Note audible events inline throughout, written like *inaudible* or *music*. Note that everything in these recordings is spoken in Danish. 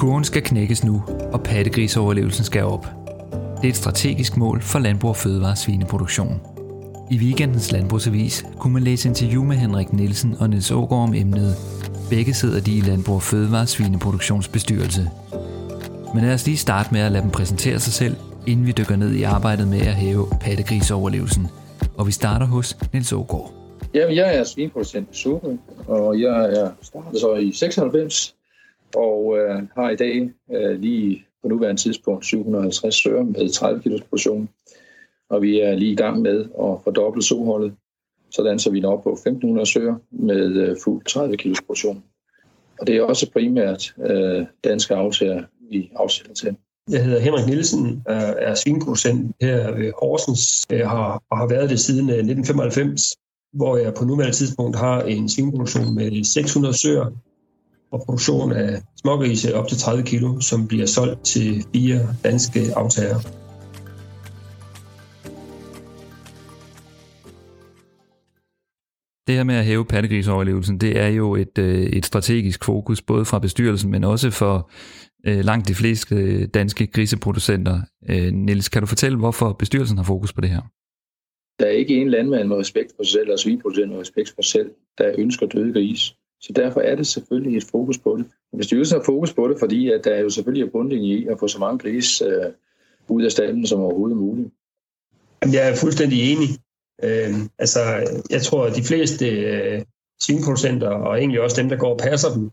Kurven skal knækkes nu, og pattegrisoverlevelsen skal op. Det er et strategisk mål for Landbrug og Fødevare Svineproduktion. I weekendens Landbrugsavis kunne man læse interview med Henrik Nielsen og Niels Ågaard om emnet. Begge sidder de i Landbrug og Fødevare Svineproduktionsbestyrelse. Men lad os lige starte med at lade dem præsentere sig selv, inden vi dykker ned i arbejdet med at hæve pattegrisoverlevelsen. Og vi starter hos Niels Ågaard. Jamen, jeg er svineproducent i Sorø, og jeg er startet så i 96, og øh, har i dag øh, lige på nuværende tidspunkt 750 søer med 30 kg produktion. Og vi er lige i gang med at fordoble soholdet, sådan så vi når op på 1500 søer med øh, fuld 30 kg produktion. Og det er også primært øh, danske aftager, vi afsætter til. Jeg hedder Henrik Nielsen, øh, er svinproducent her ved Horsens, jeg har, og har været det siden øh, 1995, hvor jeg på nuværende tidspunkt har en svinproduktion med 600 søer og produktion af smågrise op til 30 kilo, som bliver solgt til fire danske aftager. Det her med at hæve pattegrisoverlevelsen, det er jo et, øh, et strategisk fokus, både fra bestyrelsen, men også for øh, langt de fleste danske griseproducenter. Øh, Niels, kan du fortælle, hvorfor bestyrelsen har fokus på det her? Der er ikke en landmand med respekt for sig selv, eller svineproducent med respekt for sig selv, der ønsker døde grise. Så derfor er det selvfølgelig et fokus på det. Bestyrelsen har fokus på det, fordi at der er jo selvfølgelig er bundlinje i at få så mange grise øh, ud af stallen som overhovedet muligt. Jeg er fuldstændig enig. Øh, altså, jeg tror, at de fleste øh, svineproducenter, og egentlig også dem, der går og passer dem,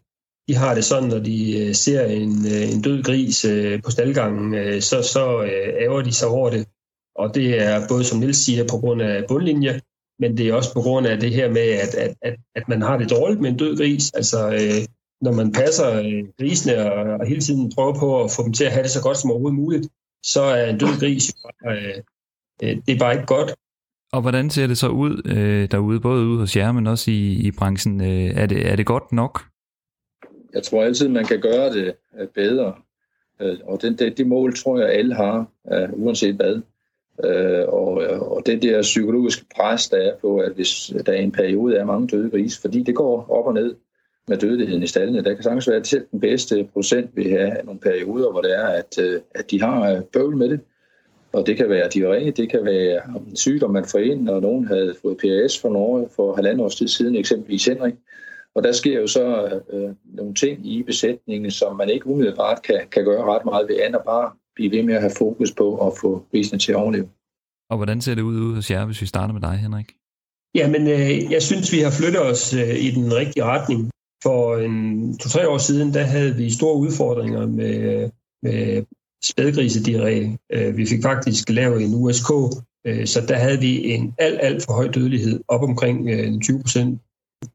de har det sådan, når de øh, ser en, øh, en død gris øh, på staldgangen, øh, så, så øh, æver de sig over det. Og det er både, som Nils siger, på grund af bundlinje, men det er også på grund af det her med, at, at, at, at man har det dårligt med en død gris. Altså, øh, når man passer øh, grisene og, og hele tiden prøver på at få dem til at have det så godt som overhovedet muligt, så er en død gris øh, øh, det er bare ikke godt. Og hvordan ser det så ud øh, derude, både ude hos jer, men også i, i branchen? Øh, er, det, er det godt nok? Jeg tror altid, man kan gøre det øh, bedre. Øh, og det, det, det mål tror jeg, alle har, øh, uanset hvad. Øh, og, og det der psykologiske pres, der er på, at hvis der er en periode er mange døde grise, fordi det går op og ned med dødeligheden i stallene. Der kan sagtens være, at selv den bedste procent vil have nogle perioder, hvor det er, at, øh, at de har øh, bøvl med det. Og det kan være diarré, det kan være en sygdom, man får ind, og nogen havde fået PRS for Norge for halvandet års tid siden, eksempelvis Henrik. Og der sker jo så øh, nogle ting i besætningen, som man ikke umiddelbart kan, kan gøre ret meget ved andet, bare blive ved med at have fokus på at få grisene til at overleve. Og hvordan ser det ud ude hos jer, hvis vi starter med dig, Henrik? Jamen, øh, jeg synes, vi har flyttet os øh, i den rigtige retning. For en to-tre år siden, der havde vi store udfordringer med, med spædgrisediarré. Øh, vi fik faktisk lavet en USK, øh, så der havde vi en alt, alt for høj dødelighed, op omkring øh, 20 procent.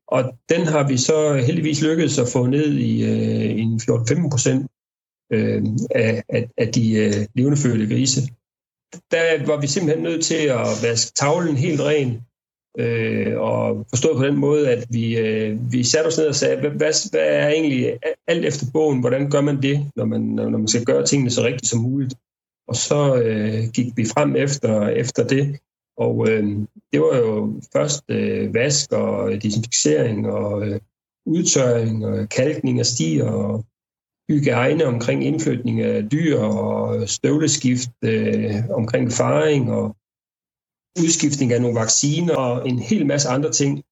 Og den har vi så heldigvis lykkedes at få ned i øh, en 14-15 procent øh, af, af, af de øh, levendefødte grise. Der var vi simpelthen nødt til at vaske tavlen helt ren, øh, og forstået på den måde, at vi, øh, vi satte os ned og sagde, hvad, hvad, hvad er egentlig alt efter bogen, hvordan gør man det, når man, når man skal gøre tingene så rigtigt som muligt. Og så øh, gik vi frem efter, efter det, og øh, det var jo først øh, vask og desinficering og øh, udtørring og kalkning af stier og hygiejne omkring indflytning af dyr og støvleskift øh, omkring faring og udskiftning af nogle vacciner og en hel masse andre ting.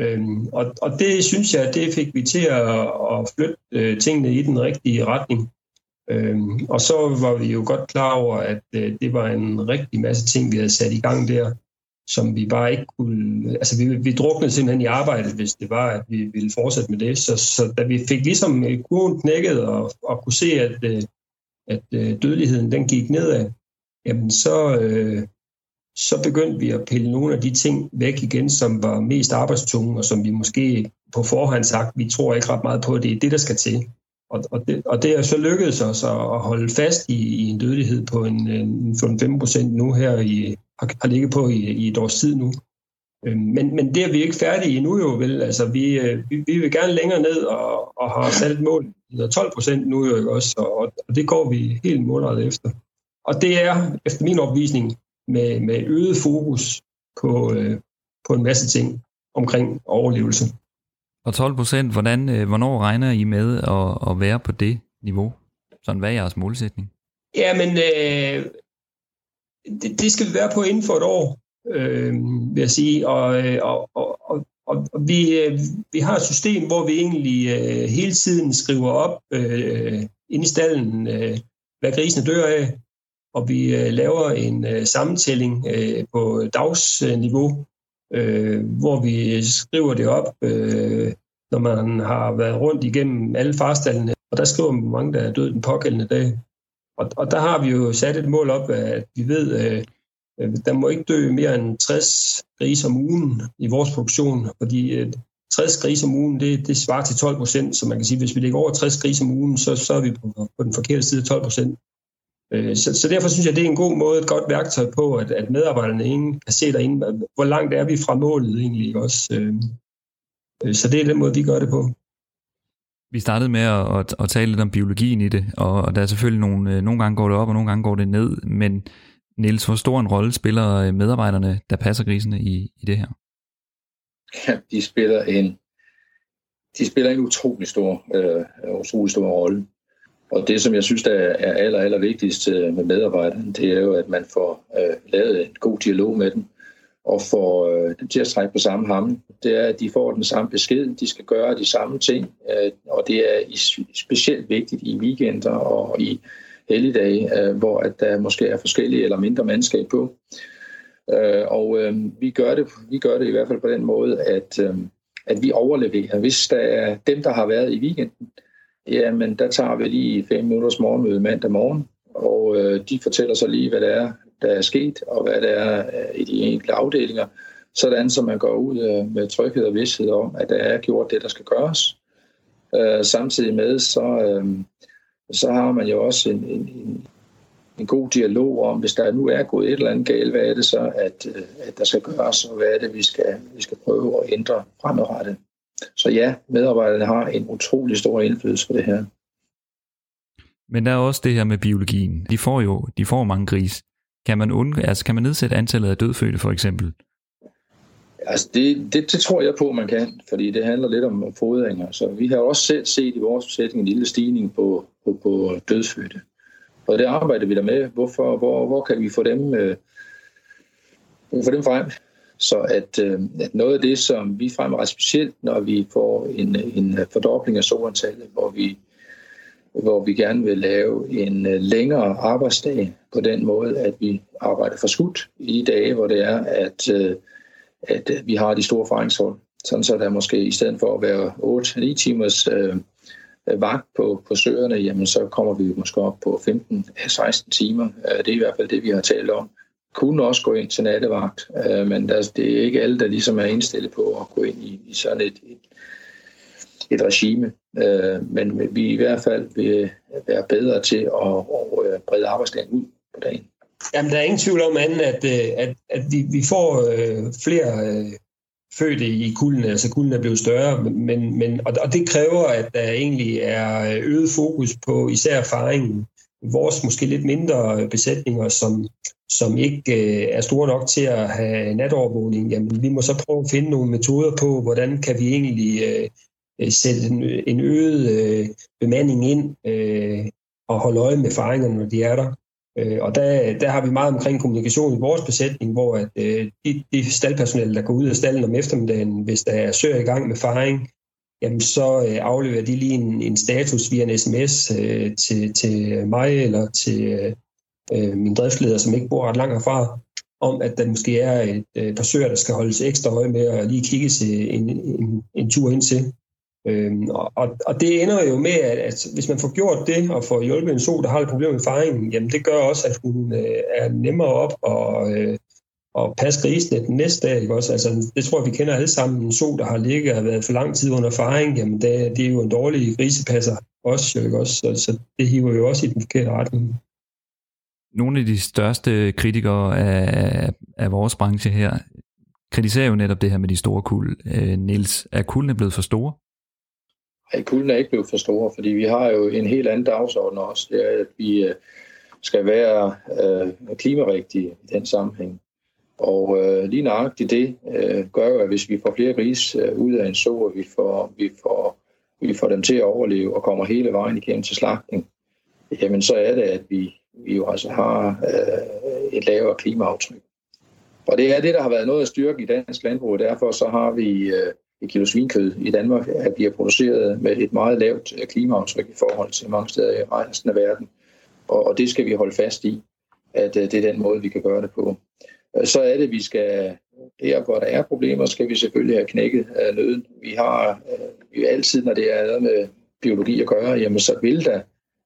Øhm, og, og det synes jeg, det fik vi til at, at flytte øh, tingene i den rigtige retning. Øhm, og så var vi jo godt klar over, at øh, det var en rigtig masse ting, vi havde sat i gang der, som vi bare ikke kunne... Altså, vi, vi druknede simpelthen i arbejdet, hvis det var, at vi ville fortsætte med det. Så, så da vi fik ligesom øh, kurven knækket og, og kunne se, at, øh, at øh, dødeligheden den gik nedad, jamen så, øh, så begyndte vi at pille nogle af de ting væk igen, som var mest arbejdstunge, og som vi måske på forhånd sagt, vi tror ikke ret meget på, at det er det, der skal til. Og, og, det, og det er så lykkedes os at holde fast i, i en dødelighed på en, øh, en 5 procent nu her, i, har, har ligget på i, i et års tid nu. Øh, men, men det er vi ikke færdige endnu jo, vel? Altså, vi, øh, vi, vi vil gerne længere ned og, og har sat et mål, 12 procent nu jo ikke også, og, og det går vi helt målrettet efter. Og det er, efter min opvisning, med, med øget fokus på, øh, på en masse ting omkring overlevelse. Og 12 procent, hvordan, øh, hvornår regner I med at, at være på det niveau? Sådan, hvad er jeres målsætning? Ja, men øh, det, det skal vi være på inden for et år, øh, vil jeg sige. Og, og, og, og, og vi, øh, vi har et system, hvor vi egentlig øh, hele tiden skriver op øh, ind i stallen, øh, hvad grisene dør af, og vi øh, laver en øh, sammentælling øh, på dagsniveau, øh, hvor vi skriver det op, øh, når man har været rundt igennem alle farstallene, og der skriver man, hvor mange der er døde den pågældende dag. Og, og der har vi jo sat et mål op, at vi ved, øh, øh der må ikke dø mere end 60 grise om ugen i vores produktion, fordi øh, 60 grise om ugen, det, det svarer til 12 procent, så man kan sige, hvis vi ligger over 60 grise om ugen, så, så er vi på, på den forkerte side af 12 procent. Øh, så, så derfor synes jeg, det er en god måde, et godt værktøj på, at, at medarbejderne ingen kan se derinde, hvor langt er vi fra målet egentlig også. Øh, øh, så det er den måde, vi gør det på. Vi startede med at, at, at tale lidt om biologien i det, og der er selvfølgelig nogle, nogle gange går det op, og nogle gange går det ned, men Niels, hvor stor en rolle spiller medarbejderne, der passer grisene i, i det her? Ja, de spiller en, de spiller en utrolig stor, øh, utrolig stor rolle. Og det, som jeg synes, der er aller, aller vigtigst øh, med medarbejderne, det er jo, at man får øh, lavet en god dialog med dem, og får øh, dem til at trække på samme hamle. Det er, at de får den samme besked, de skal gøre de samme ting, øh, og det er specielt vigtigt i weekender og i helligdage, øh, hvor at der måske er forskellige eller mindre mandskab på. Øh, og øh, vi, gør det, vi gør det i hvert fald på den måde, at, øh, at vi overleverer. Hvis der er dem, der har været i weekenden, jamen der tager vi lige fem minutters morgenmøde mandag morgen, og øh, de fortæller så lige, hvad det er, der er sket, og hvad der er øh, i de enkelte afdelinger, sådan så man går ud øh, med tryghed og vidshed om, at der er gjort det, der skal gøres. Øh, samtidig med, så, øh, så har man jo også en, en, en god dialog om, hvis der nu er gået et eller andet galt, hvad er det så, at, øh, at der skal gøres, og hvad er det, vi skal, vi skal prøve at ændre fremadrettet. Så ja, medarbejderne har en utrolig stor indflydelse på det her. Men der er også det her med biologien. De får jo de får mange gris. Kan man, undgå, altså kan man nedsætte antallet af dødfødte for eksempel? Altså det, det, det tror jeg på, man kan, fordi det handler lidt om fodringer. Så vi har også selv set i vores besætning en lille stigning på, på, på dødfødte. Og det arbejder vi der med. Hvorfor, hvor, hvor kan vi få dem, øh, få dem frem? Så at, øh, at noget af det, som vi fremmer specielt, når vi får en, en fordobling af solantallet, hvor vi, hvor vi gerne vil lave en øh, længere arbejdsdag på den måde, at vi arbejder for skudt i dage, hvor det er, at, øh, at øh, vi har de store forretningshold. Sådan så der måske i stedet for at være 8-9 timers øh, øh, vagt på, på søerne, jamen så kommer vi måske op på 15-16 timer. Det er i hvert fald det, vi har talt om kunne også gå ind til nattevagt, øh, men der, det er ikke alle, der ligesom er indstillet på at gå ind i, i sådan et, et, et regime. Øh, men vi i hvert fald vil være bedre til at, at øh, brede arbejdsdagen ud på dagen. Jamen, der er ingen tvivl om anden, at, øh, at, at vi, vi får øh, flere øh, fødte i kulden, altså kulden er blevet større, men, men, og, og det kræver, at der egentlig er øget fokus på især erfaringen. Vores måske lidt mindre besætninger, som, som ikke øh, er store nok til at have natovervågning, jamen vi må så prøve at finde nogle metoder på, hvordan kan vi egentlig øh, øh sætte en, en øget øh, bemanding ind øh, og holde øje med faringerne, når de er der. Øh, og der, der har vi meget omkring kommunikation i vores besætning, hvor at, øh, de, de staldpersonale, der går ud af stallen om eftermiddagen, hvis der er søer i gang med faring, jamen så øh, afleverer de lige en, en status via en sms øh, til, til mig eller til øh, øh, min driftsleder, som ikke bor ret langt herfra, om at der måske er et øh, par søer, der skal holdes ekstra øje med og lige kigge til øh, en, en, en tur ind til. Øhm, og, og det ender jo med, at, at hvis man får gjort det og får hjulpet en so, der har et problem med faringen, jamen det gør også, at hun øh, er nemmere op og, øh, og passe grisene den næste dag. Ikke også? Altså, det tror jeg, vi kender alle sammen. En so, der har ligget og været for lang tid under faring, jamen det, det er jo en dårlig grisepasser også. Ikke også? Så, så det hiver jo også i den forkerte retning nogle af de største kritikere af, af vores branche her, kritiserer jo netop det her med de store kul. Øh, Niels, er kuldene blevet for store? Nej, kuldene er ikke blevet for store, fordi vi har jo en helt anden dagsorden også. Det er, at vi øh, skal være øh, klimarigtige i den sammenhæng. Og øh, lige nøjagtigt det øh, gør jo, at hvis vi får flere gris øh, ud af en så, vi får, vi, får, vi får dem til at overleve og kommer hele vejen igennem til slagtning, jamen så er det, at vi, vi jo altså har øh, et lavere klimaaftryk. Og det er det, der har været noget af styrken i dansk landbrug, derfor så har vi øh, et kilo svinkød i Danmark, at bliver produceret med et meget lavt øh, klimaaftryk i forhold til mange steder i resten af verden. Og, og det skal vi holde fast i, at øh, det er den måde, vi kan gøre det på. Øh, så er det, vi skal, der hvor der er problemer, skal vi selvfølgelig have knækket øh, nøden. Vi har øh, vi altid, når det er noget med biologi at gøre, jamen så vil der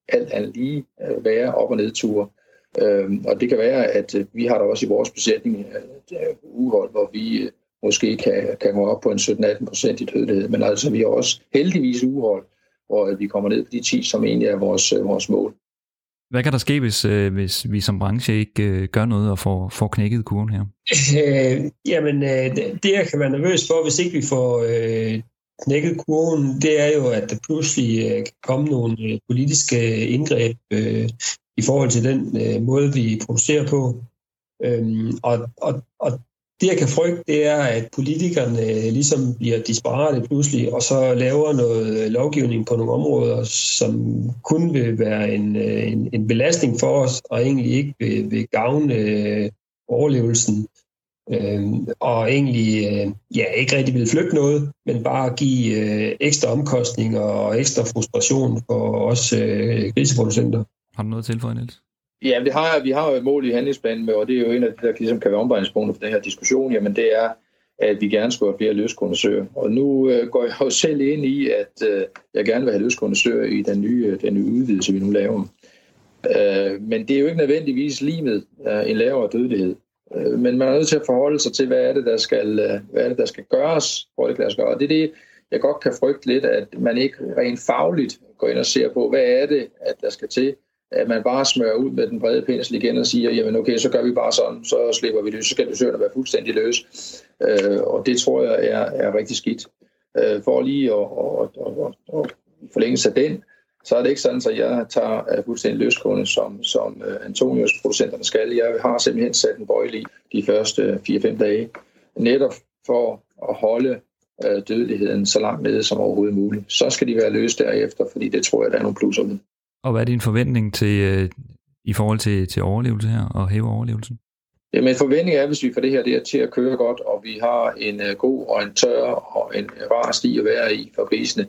alt andet lige øh, være op- og nedture. Øhm, og det kan være, at øh, vi har der også i vores besætning øh, uhold, hvor vi måske kan, kan gå op på en 17-18 procent i dødelighed. Men altså, vi har også heldigvis uhold, hvor vi kommer ned på de 10, som egentlig er vores, vores mål. Hvad kan der ske, hvis, hvis vi som branche ikke gør noget og får, får knækket kurven her? *laughs* Øh, jamen, det jeg kan være nervøs for, hvis ikke vi får øh, knækket kurven, det er jo, at der pludselig øh, kan komme nogle øh, politiske øh, indgreb øh, i forhold til den øh, måde, vi producerer på. Øhm, og, og, og det, jeg kan frygte, det er, at politikerne ligesom bliver disparate pludselig, og så laver noget lovgivning på nogle områder, som kun vil være en, en, en belastning for os, og egentlig ikke vil, vil gavne øh, overlevelsen. Øhm, og egentlig øh, ja, ikke rigtig vil flytte noget, men bare give øh, ekstra omkostninger og ekstra frustration for os øh, griseproducenter. Har du noget til for, Niels? Ja, det har, vi har jo et mål i handlingsplanen med, og det er jo en af de, der ligesom kan være omvejningspunkter for den her diskussion, jamen det er, at vi gerne skulle have flere løskondensører. Og nu øh, går jeg jo selv ind i, at øh, jeg gerne vil have løskondensører i den nye, den nye udvidelse, vi nu laver. Øh, men det er jo ikke nødvendigvis limet øh, en lavere dødelighed. Øh, men man er nødt til at forholde sig til, hvad er det, der skal, øh, hvad er det, der skal gøres, for det skal gøre. Og det er det, jeg godt kan frygte lidt, at man ikke rent fagligt går ind og ser på, hvad er det, at der skal til, at man bare smører ud med den brede pensel igen og siger, jamen okay, så gør vi bare sådan, så slipper vi det, så skal dusørerne være fuldstændig løs. Øh, og det tror jeg er, er rigtig skidt. Øh, for lige at, at, at, at, at forlænge sig den, så er det ikke sådan, at jeg tager fuldstændig løskunde, som, som uh, Antonius producenterne skal. Jeg har simpelthen sat en bøjle i de første 4-5 dage, netop for at holde uh, dødeligheden så langt nede som overhovedet muligt. Så skal de være løst derefter, fordi det tror jeg, der er nogle plusser med. Og hvad er din forventning til, øh, i forhold til, til overlevelse her, og hæve overlevelsen? Jamen forventning er, hvis vi får det her der til at køre godt, og vi har en god og en tør og en rar sti at være i for grisene,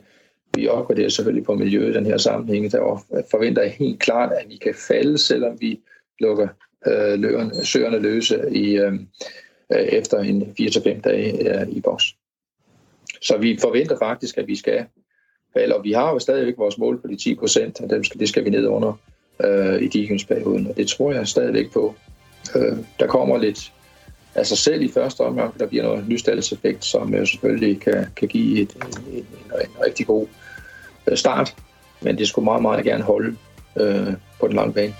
vi opgraderer selvfølgelig på miljøet i den her sammenhæng. Der forventer jeg helt klart, at vi kan falde, selvom vi lukker øh, løren, søerne løse i, øh, øh efter en 4-5 dage øh, i boks. Så vi forventer faktisk, at vi skal falde, og vi har jo stadigvæk vores mål på de 10 procent, og dem skal, det skal vi ned under øh, i digensperioden, og det tror jeg stadigvæk på. Øh, der kommer lidt af sig selv i første omgang, der bliver noget nystaldseffekt, som jo selvfølgelig kan, kan give et, en, en, en rigtig god øh, Øh, start, men det skulle meget, meget gerne holde øh, på den lange bane.